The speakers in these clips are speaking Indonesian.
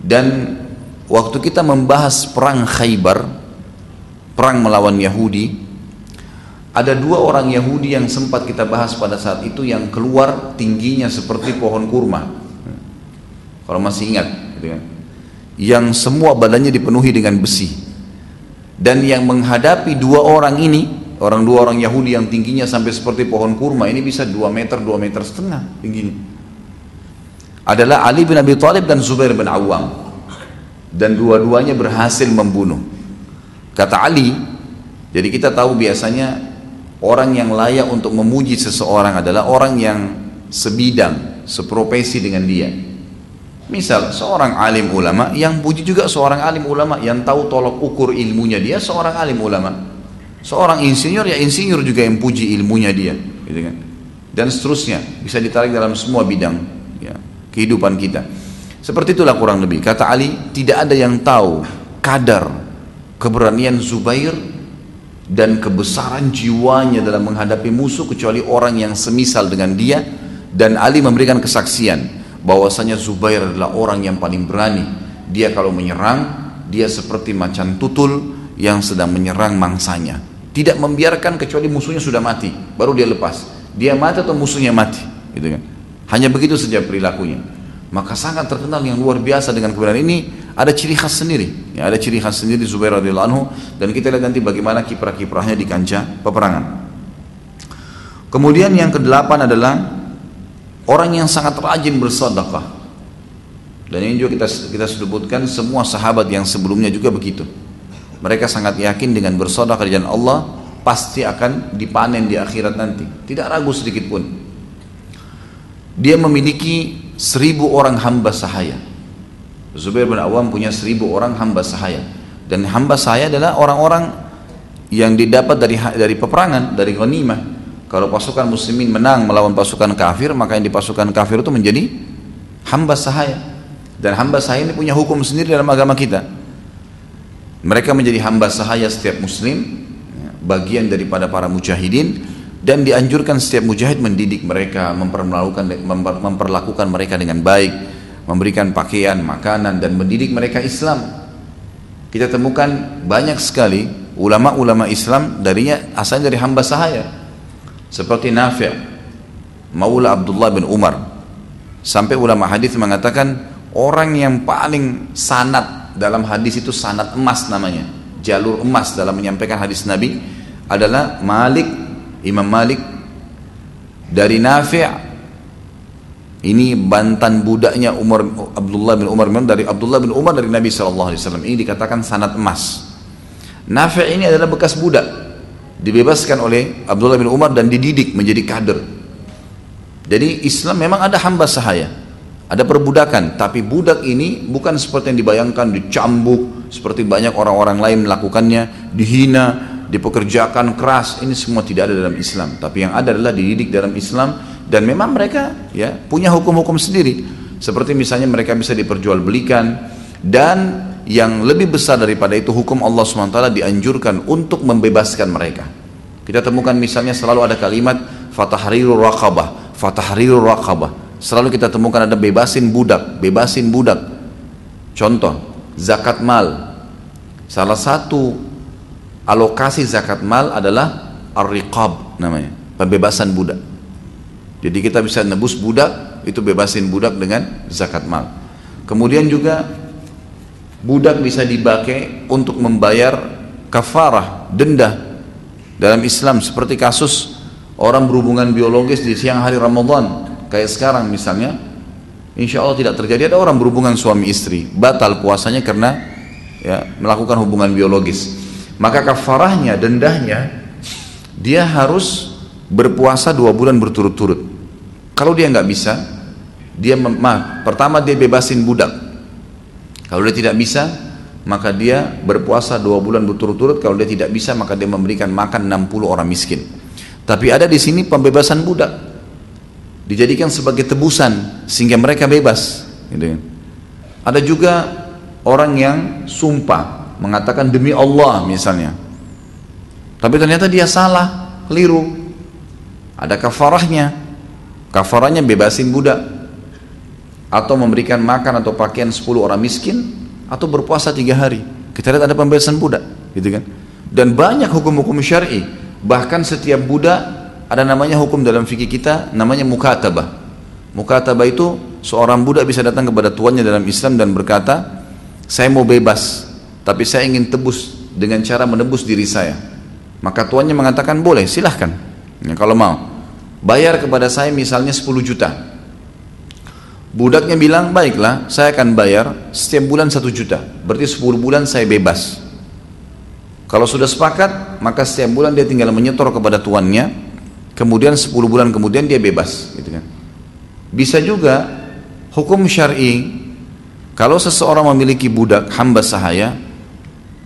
Dan waktu kita membahas perang Khaybar, perang melawan Yahudi, ada dua orang Yahudi yang sempat kita bahas pada saat itu yang keluar tingginya seperti pohon kurma. Kalau masih ingat, gitu kan? Yang semua badannya dipenuhi dengan besi. Dan yang menghadapi dua orang ini, orang dua orang Yahudi yang tingginya sampai seperti pohon kurma, ini bisa dua meter, dua meter setengah tingginya. Adalah Ali bin Abi Thalib dan Zubair bin Awam dan dua-duanya berhasil membunuh. Kata Ali, jadi kita tahu biasanya orang yang layak untuk memuji seseorang adalah orang yang sebidang, seprofesi dengan dia. Misal seorang alim ulama yang puji juga seorang alim ulama yang tahu tolok ukur ilmunya dia seorang alim ulama. Seorang insinyur ya insinyur juga yang puji ilmunya dia, gitu kan. Dan seterusnya bisa ditarik dalam semua bidang kehidupan kita. Seperti itulah kurang lebih. Kata Ali, tidak ada yang tahu kadar keberanian Zubair dan kebesaran jiwanya dalam menghadapi musuh kecuali orang yang semisal dengan dia dan Ali memberikan kesaksian bahwasanya Zubair adalah orang yang paling berani. Dia kalau menyerang, dia seperti macan tutul yang sedang menyerang mangsanya. Tidak membiarkan kecuali musuhnya sudah mati, baru dia lepas. Dia mati atau musuhnya mati, gitu kan. Hanya begitu saja perilakunya. Maka sangat terkenal yang luar biasa dengan kebenaran ini ada ciri khas sendiri. Ya, ada ciri khas sendiri Zubair radhiyallahu anhu. Dan kita lihat nanti bagaimana kiprah-kiprahnya di kancah peperangan. Kemudian yang kedelapan adalah orang yang sangat rajin bersedekah. Dan ini juga kita kita sebutkan semua sahabat yang sebelumnya juga begitu. Mereka sangat yakin dengan bersedekah di jalan Allah pasti akan dipanen di akhirat nanti. Tidak ragu sedikit pun dia memiliki seribu orang hamba sahaya. Zubair bin Awam punya seribu orang hamba sahaya. Dan hamba sahaya adalah orang-orang yang didapat dari dari peperangan, dari ghanimah. Kalau pasukan muslimin menang melawan pasukan kafir, maka yang di pasukan kafir itu menjadi hamba sahaya. Dan hamba sahaya ini punya hukum sendiri dalam agama kita. Mereka menjadi hamba sahaya setiap muslim, ya, bagian daripada para mujahidin dan dianjurkan setiap mujahid mendidik mereka, memperlakukan memperlakukan mereka dengan baik, memberikan pakaian, makanan dan mendidik mereka Islam. Kita temukan banyak sekali ulama-ulama Islam darinya asalnya dari hamba sahaya. Seperti Nafi' Maula Abdullah bin Umar. Sampai ulama hadis mengatakan orang yang paling sanat dalam hadis itu sanat emas namanya. Jalur emas dalam menyampaikan hadis Nabi adalah Malik Imam Malik dari Nafi' ini bantan budaknya Umar Abdullah bin Umar dari Abdullah bin Umar dari Nabi SAW ini dikatakan sanat emas. Nafi' ini adalah bekas budak dibebaskan oleh Abdullah bin Umar dan dididik menjadi kader. Jadi Islam memang ada hamba sahaya ada perbudakan tapi budak ini bukan seperti yang dibayangkan dicambuk seperti banyak orang-orang lain melakukannya dihina dipekerjakan keras ini semua tidak ada dalam Islam. Tapi yang ada adalah dididik dalam Islam dan memang mereka ya punya hukum-hukum sendiri. Seperti misalnya mereka bisa diperjualbelikan dan yang lebih besar daripada itu hukum Allah SWT dianjurkan untuk membebaskan mereka. Kita temukan misalnya selalu ada kalimat fatahriru raqabah fatahriru raqabah. Selalu kita temukan ada bebasin budak bebasin budak. Contoh zakat mal. Salah satu alokasi zakat mal adalah ar-riqab namanya pembebasan budak. Jadi kita bisa nebus budak itu bebasin budak dengan zakat mal. Kemudian juga budak bisa dipakai untuk membayar kafarah denda. Dalam Islam seperti kasus orang berhubungan biologis di siang hari Ramadan kayak sekarang misalnya insya Allah tidak terjadi. Ada orang berhubungan suami istri batal puasanya karena ya, melakukan hubungan biologis maka kafarahnya, dendahnya dia harus berpuasa dua bulan berturut-turut. Kalau dia nggak bisa, dia maaf, pertama dia bebasin budak. Kalau dia tidak bisa, maka dia berpuasa dua bulan berturut-turut. Kalau dia tidak bisa, maka dia memberikan makan 60 orang miskin. Tapi ada di sini pembebasan budak, dijadikan sebagai tebusan sehingga mereka bebas. Gitu. Kan. Ada juga orang yang sumpah mengatakan demi Allah misalnya. Tapi ternyata dia salah keliru. Ada kafarahnya. Kafarahnya bebasin budak. Atau memberikan makan atau pakaian 10 orang miskin atau berpuasa tiga hari. Kita lihat ada pembebasan budak gitu kan? Dan banyak hukum-hukum syar'i. Bahkan setiap budak ada namanya hukum dalam fikih kita namanya mukatabah. Mukatabah itu seorang budak bisa datang kepada tuannya dalam Islam dan berkata saya mau bebas tapi saya ingin tebus dengan cara menebus diri saya maka tuannya mengatakan boleh silahkan ya, kalau mau bayar kepada saya misalnya 10 juta Budaknya bilang, baiklah saya akan bayar setiap bulan satu juta. Berarti 10 bulan saya bebas. Kalau sudah sepakat, maka setiap bulan dia tinggal menyetor kepada tuannya. Kemudian 10 bulan kemudian dia bebas. Gitu kan. Bisa juga hukum syari kalau seseorang memiliki budak hamba sahaya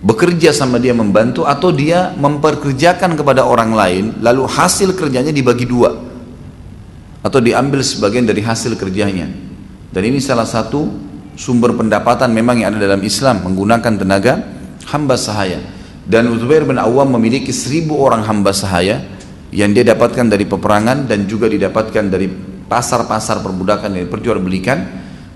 bekerja sama dia membantu atau dia memperkerjakan kepada orang lain lalu hasil kerjanya dibagi dua atau diambil sebagian dari hasil kerjanya dan ini salah satu sumber pendapatan memang yang ada dalam Islam menggunakan tenaga hamba sahaya. Dan Zubair bin Awam memiliki seribu orang hamba sahaya yang dia dapatkan dari peperangan dan juga didapatkan dari pasar-pasar perbudakan yang diperjualbelikan.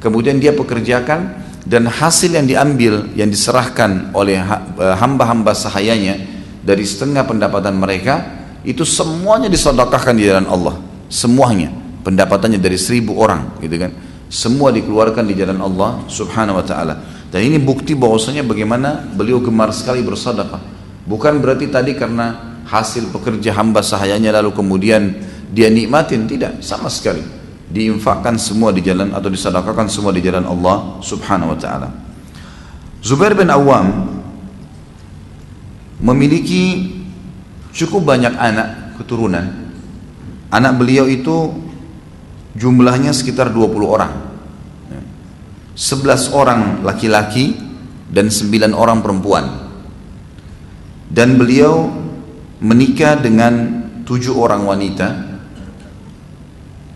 Kemudian dia pekerjakan dan hasil yang diambil yang diserahkan oleh eh, hamba-hamba sahayanya dari setengah pendapatan mereka itu semuanya disodokahkan di jalan Allah. Semuanya. Pendapatannya dari seribu orang gitu kan. Semua dikeluarkan di jalan Allah subhanahu wa ta'ala. Dan ini bukti bahwasanya bagaimana beliau gemar sekali bersedekah. Bukan berarti tadi karena hasil pekerja hamba sahayanya lalu kemudian dia nikmatin. Tidak. Sama sekali diinfakkan semua di jalan atau disedekahkan semua di jalan Allah subhanahu wa ta'ala. Zubair bin Awam memiliki cukup banyak anak keturunan. Anak beliau itu jumlahnya sekitar 20 orang. 11 orang laki-laki dan 9 orang perempuan. Dan beliau menikah dengan 7 orang wanita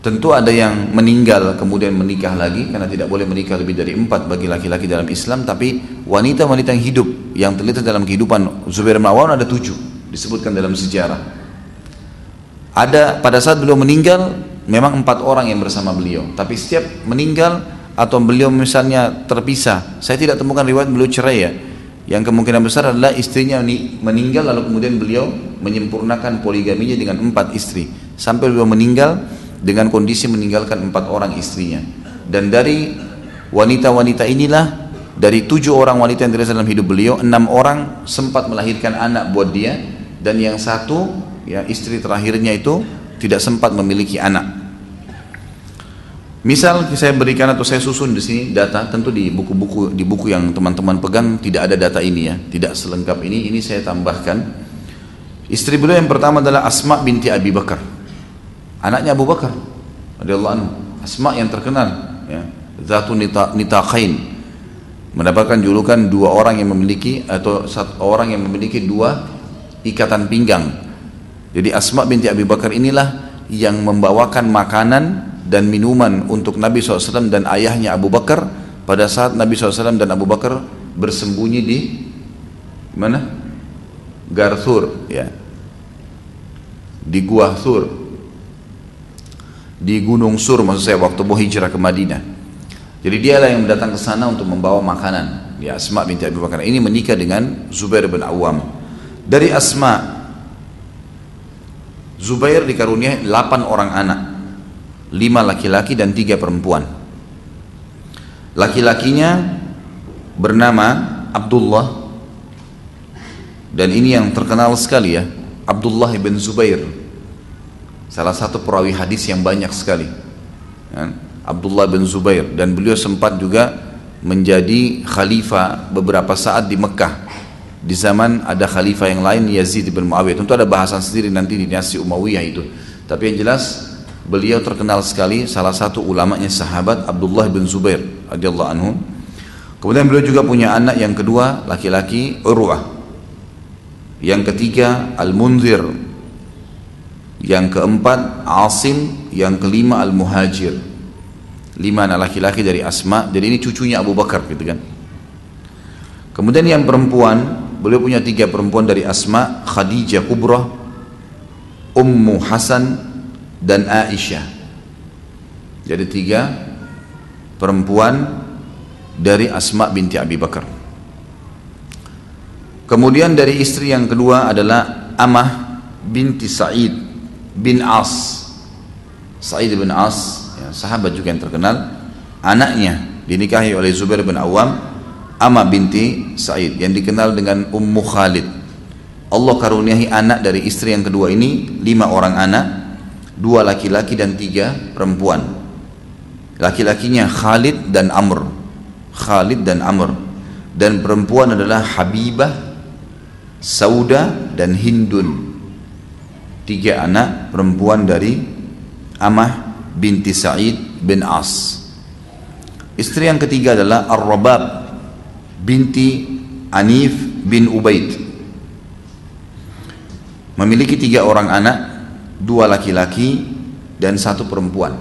tentu ada yang meninggal kemudian menikah lagi karena tidak boleh menikah lebih dari empat bagi laki-laki dalam Islam tapi wanita-wanita yang hidup yang terlihat dalam kehidupan Zubair bin ada tujuh disebutkan dalam sejarah. Ada pada saat beliau meninggal memang empat orang yang bersama beliau. Tapi setiap meninggal atau beliau misalnya terpisah saya tidak temukan riwayat beliau cerai ya. Yang kemungkinan besar adalah istrinya meninggal lalu kemudian beliau menyempurnakan poligaminya dengan empat istri. Sampai beliau meninggal dengan kondisi meninggalkan empat orang istrinya dan dari wanita-wanita inilah dari tujuh orang wanita yang terlihat dalam hidup beliau enam orang sempat melahirkan anak buat dia dan yang satu ya istri terakhirnya itu tidak sempat memiliki anak. Misal saya berikan atau saya susun di sini data, tentu di buku-buku di buku yang teman-teman pegang tidak ada data ini ya, tidak selengkap ini. Ini saya tambahkan. Istri beliau yang pertama adalah Asma binti Abi Bakar, anaknya Abu Bakar, radhiyallahu anhu. Asma yang terkenal, ya, Zatu Nitaqain, mendapatkan julukan dua orang yang memiliki atau satu orang yang memiliki dua ikatan pinggang jadi Asma binti Abi Bakar inilah yang membawakan makanan dan minuman untuk Nabi SAW dan ayahnya Abu Bakar pada saat Nabi SAW dan Abu Bakar bersembunyi di mana? Garthur ya. Di Gua Thur. Di Gunung Sur maksud saya waktu mau hijrah ke Madinah. Jadi dialah yang datang ke sana untuk membawa makanan. Ya Asma binti Abi Bakar ini menikah dengan Zubair bin Awam. Dari Asma Zubair dikaruniai 8 orang anak lima laki-laki dan tiga perempuan laki-lakinya bernama Abdullah dan ini yang terkenal sekali ya Abdullah bin Zubair salah satu perawi hadis yang banyak sekali. Ya, Abdullah bin Zubair. Dan beliau sempat juga menjadi khalifah beberapa saat di Mekah. Di zaman ada khalifah yang lain Yazid bin Muawiyah. Tentu ada bahasan sendiri nanti di dinasti Umayyah itu. Tapi yang jelas beliau terkenal sekali salah satu ulamanya sahabat Abdullah bin Zubair radhiyallahu anhu. Kemudian beliau juga punya anak yang kedua laki-laki Urwah. Yang ketiga Al-Munzir yang keempat Asim. Yang kelima Al-Muhajir. Lima anak laki-laki dari Asma. Jadi ini cucunya Abu Bakar gitu kan. Kemudian yang perempuan beliau punya tiga perempuan dari Asma, Khadijah Kubrah, Ummu Hasan dan Aisyah. Jadi tiga perempuan dari Asma binti Abi Bakar. Kemudian dari istri yang kedua adalah Amah binti Sa'id bin As. Sa'id bin As, ya, sahabat juga yang terkenal, anaknya dinikahi oleh Zubair bin Awam, Amah binti Sa'id yang dikenal dengan Ummu Khalid. Allah karuniahi anak dari istri yang kedua ini lima orang anak, dua laki-laki dan tiga perempuan. Laki-lakinya Khalid dan Amr. Khalid dan Amr. Dan perempuan adalah Habibah Sauda dan Hindun tiga anak perempuan dari Amah binti Sa'id bin As istri yang ketiga adalah Ar-Rabab binti Anif bin Ubaid memiliki tiga orang anak dua laki-laki dan satu perempuan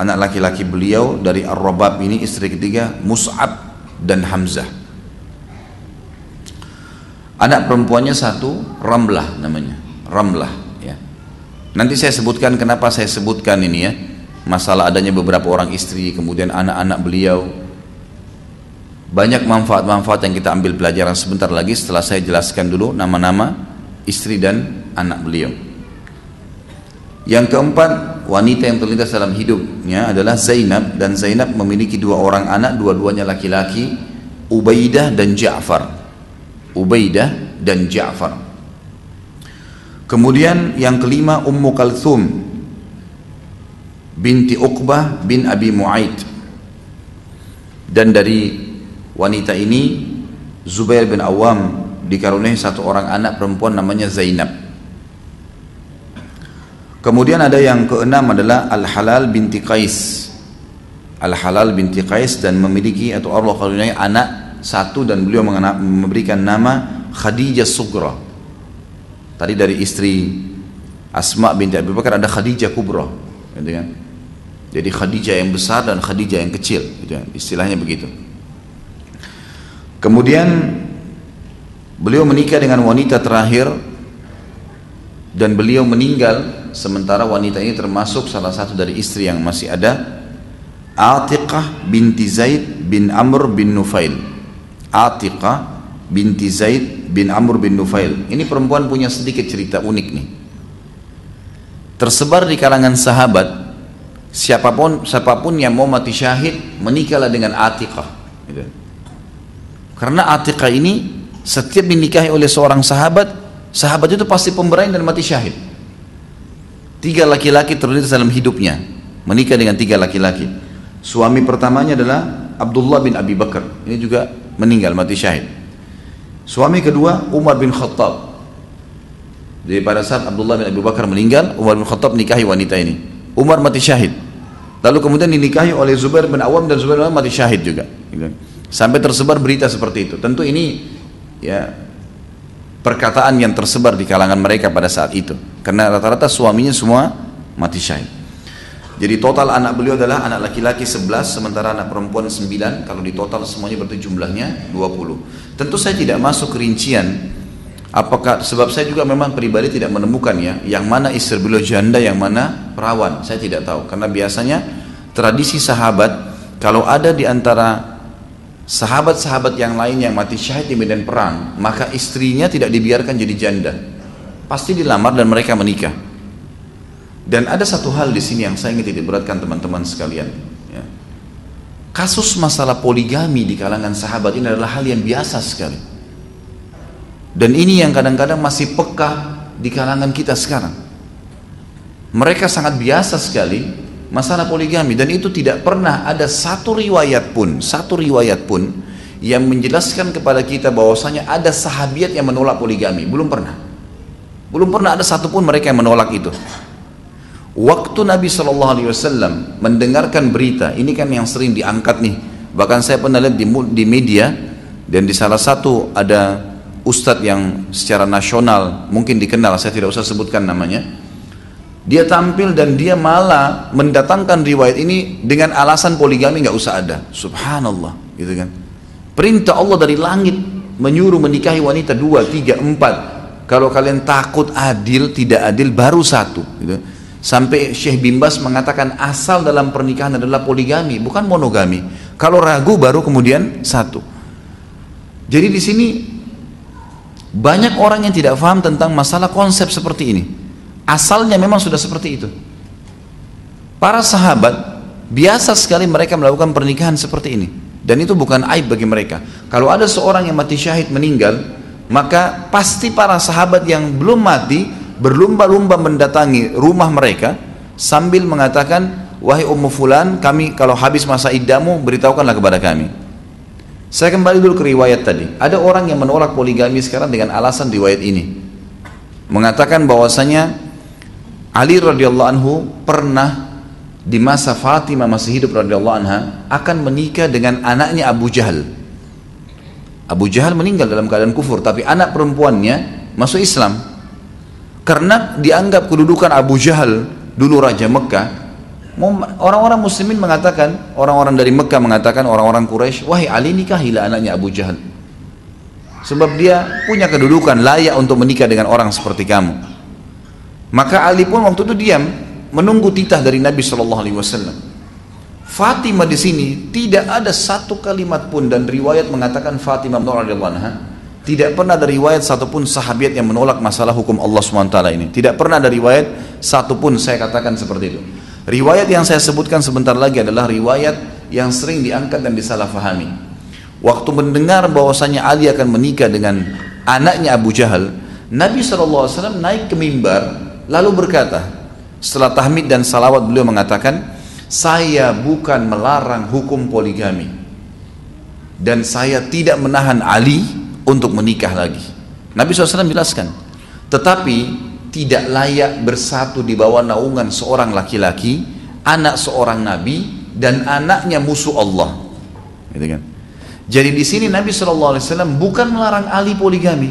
anak laki-laki beliau dari Ar-Rabab ini istri ketiga Mus'ab dan Hamzah Anak perempuannya satu, Ramlah namanya. Ramlah. Nanti saya sebutkan kenapa saya sebutkan ini ya. Masalah adanya beberapa orang istri, kemudian anak-anak beliau. Banyak manfaat-manfaat yang kita ambil pelajaran sebentar lagi setelah saya jelaskan dulu nama-nama istri dan anak beliau. Yang keempat, wanita yang terlintas dalam hidupnya adalah Zainab dan Zainab memiliki dua orang anak, dua-duanya laki-laki, Ubaidah dan Ja'far. Ubaidah dan Ja'far. Kemudian yang kelima Ummu Kalthum binti Uqbah bin Abi Mu'aid. Dan dari wanita ini Zubair bin Awam dikaruniai satu orang anak perempuan namanya Zainab. Kemudian ada yang keenam adalah Al-Halal binti Qais. Al-Halal binti Qais dan memiliki atau Allah karuniai anak satu dan beliau memberikan nama Khadijah Sugra. Tadi dari istri Asma binti Abi Bakar ada Khadijah Kubra, gitu kan? Jadi Khadijah yang besar dan Khadijah yang kecil, gitu kan? istilahnya begitu. Kemudian beliau menikah dengan wanita terakhir dan beliau meninggal sementara wanita ini termasuk salah satu dari istri yang masih ada Atiqah binti Zaid bin Amr bin Nufail Atiqah binti Zaid bin Amr bin Nufail. Ini perempuan punya sedikit cerita unik nih. Tersebar di kalangan sahabat, siapa pun siapa pun yang mau mati syahid menikahlah dengan Atiqah. Gitu. Karena Atiqah ini setiap dinikahi oleh seorang sahabat, sahabat itu pasti pemberani dan mati syahid. Tiga laki-laki terlihat dalam hidupnya, menikah dengan tiga laki-laki. Suami pertamanya adalah Abdullah bin Abi Bakar. Ini juga meninggal mati syahid. Suami kedua Umar bin Khattab. Jadi pada saat Abdullah bin Abu Bakar meninggal, Umar bin Khattab nikahi wanita ini. Umar mati syahid. Lalu kemudian dinikahi oleh Zubair bin Awam dan Zubair bin Awam mati syahid juga. Sampai tersebar berita seperti itu. Tentu ini ya perkataan yang tersebar di kalangan mereka pada saat itu. Karena rata-rata suaminya semua mati syahid. Jadi total anak beliau adalah anak laki-laki 11 sementara anak perempuan 9 kalau di total semuanya berarti jumlahnya 20. Tentu saya tidak masuk rincian apakah sebab saya juga memang pribadi tidak menemukan ya yang mana istri beliau janda yang mana perawan. Saya tidak tahu. Karena biasanya tradisi sahabat kalau ada di antara sahabat-sahabat yang lain yang mati syahid di medan perang maka istrinya tidak dibiarkan jadi janda. Pasti dilamar dan mereka menikah dan ada satu hal di sini yang saya ingin beratkan teman-teman sekalian. Ya. Kasus masalah poligami di kalangan sahabat ini adalah hal yang biasa sekali. Dan ini yang kadang-kadang masih peka di kalangan kita sekarang. Mereka sangat biasa sekali masalah poligami dan itu tidak pernah ada satu riwayat pun, satu riwayat pun yang menjelaskan kepada kita bahwasanya ada sahabiat yang menolak poligami, belum pernah. Belum pernah ada satupun mereka yang menolak itu. Waktu Nabi Shallallahu Alaihi Wasallam mendengarkan berita, ini kan yang sering diangkat nih. Bahkan saya pernah lihat di, di media dan di salah satu ada ustadz yang secara nasional mungkin dikenal, saya tidak usah sebutkan namanya. Dia tampil dan dia malah mendatangkan riwayat ini dengan alasan poligami nggak usah ada. Subhanallah, gitu kan? Perintah Allah dari langit menyuruh menikahi wanita dua, tiga, empat. Kalau kalian takut adil, tidak adil, baru satu. Gitu Sampai Syekh Bimbas mengatakan asal dalam pernikahan adalah poligami, bukan monogami. Kalau ragu baru kemudian satu. Jadi di sini banyak orang yang tidak paham tentang masalah konsep seperti ini. Asalnya memang sudah seperti itu. Para sahabat biasa sekali mereka melakukan pernikahan seperti ini. Dan itu bukan aib bagi mereka. Kalau ada seorang yang mati syahid meninggal, maka pasti para sahabat yang belum mati berlumba-lumba mendatangi rumah mereka sambil mengatakan wahai ummu fulan kami kalau habis masa iddamu beritahukanlah kepada kami. Saya kembali dulu ke riwayat tadi. Ada orang yang menolak poligami sekarang dengan alasan riwayat ini. Mengatakan bahwasanya Ali radhiyallahu anhu pernah di masa Fatimah masih hidup radhiyallahu anha akan menikah dengan anaknya Abu Jahal. Abu Jahal meninggal dalam keadaan kufur tapi anak perempuannya masuk Islam karena dianggap kedudukan Abu Jahal dulu Raja Mekah orang-orang muslimin mengatakan orang-orang dari Mekah mengatakan orang-orang Quraisy wahai Ali nikahilah anaknya Abu Jahal. Sebab dia punya kedudukan layak untuk menikah dengan orang seperti kamu. Maka Ali pun waktu itu diam menunggu titah dari Nabi Shallallahu Alaihi Wasallam. Fatimah di sini tidak ada satu kalimat pun dan riwayat mengatakan Fatimah radhiyallahu anha tidak pernah ada riwayat satupun sahabat yang menolak masalah hukum Allah SWT ini. Tidak pernah ada riwayat satupun saya katakan seperti itu. Riwayat yang saya sebutkan sebentar lagi adalah riwayat yang sering diangkat dan disalahfahami. Waktu mendengar bahwasanya Ali akan menikah dengan anaknya Abu Jahal, Nabi SAW naik ke mimbar lalu berkata, setelah tahmid dan salawat beliau mengatakan, saya bukan melarang hukum poligami dan saya tidak menahan Ali untuk menikah lagi. Nabi SAW jelaskan, tetapi tidak layak bersatu di bawah naungan seorang laki-laki, anak seorang nabi dan anaknya musuh Allah. Gitu kan? Jadi di sini Nabi SAW bukan melarang Ali poligami.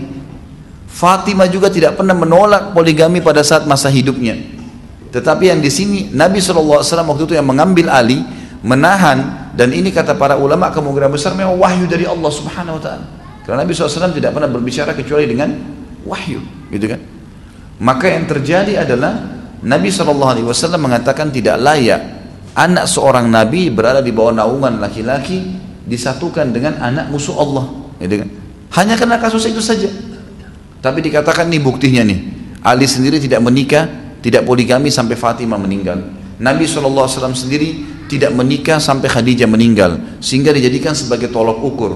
Fatimah juga tidak pernah menolak poligami pada saat masa hidupnya. Tetapi yang di sini Nabi SAW waktu itu yang mengambil Ali, menahan dan ini kata para ulama kemungkinan besar memang wahyu dari Allah Subhanahu Wa Taala. Karena Nabi SAW tidak pernah berbicara kecuali dengan wahyu, gitu kan? Maka yang terjadi adalah Nabi SAW mengatakan tidak layak anak seorang Nabi berada di bawah naungan laki-laki disatukan dengan anak musuh Allah, gitu kan? Hanya karena kasus itu saja. Tapi dikatakan nih buktinya nih, Ali sendiri tidak menikah, tidak poligami sampai Fatimah meninggal. Nabi SAW sendiri tidak menikah sampai Khadijah meninggal, sehingga dijadikan sebagai tolok ukur.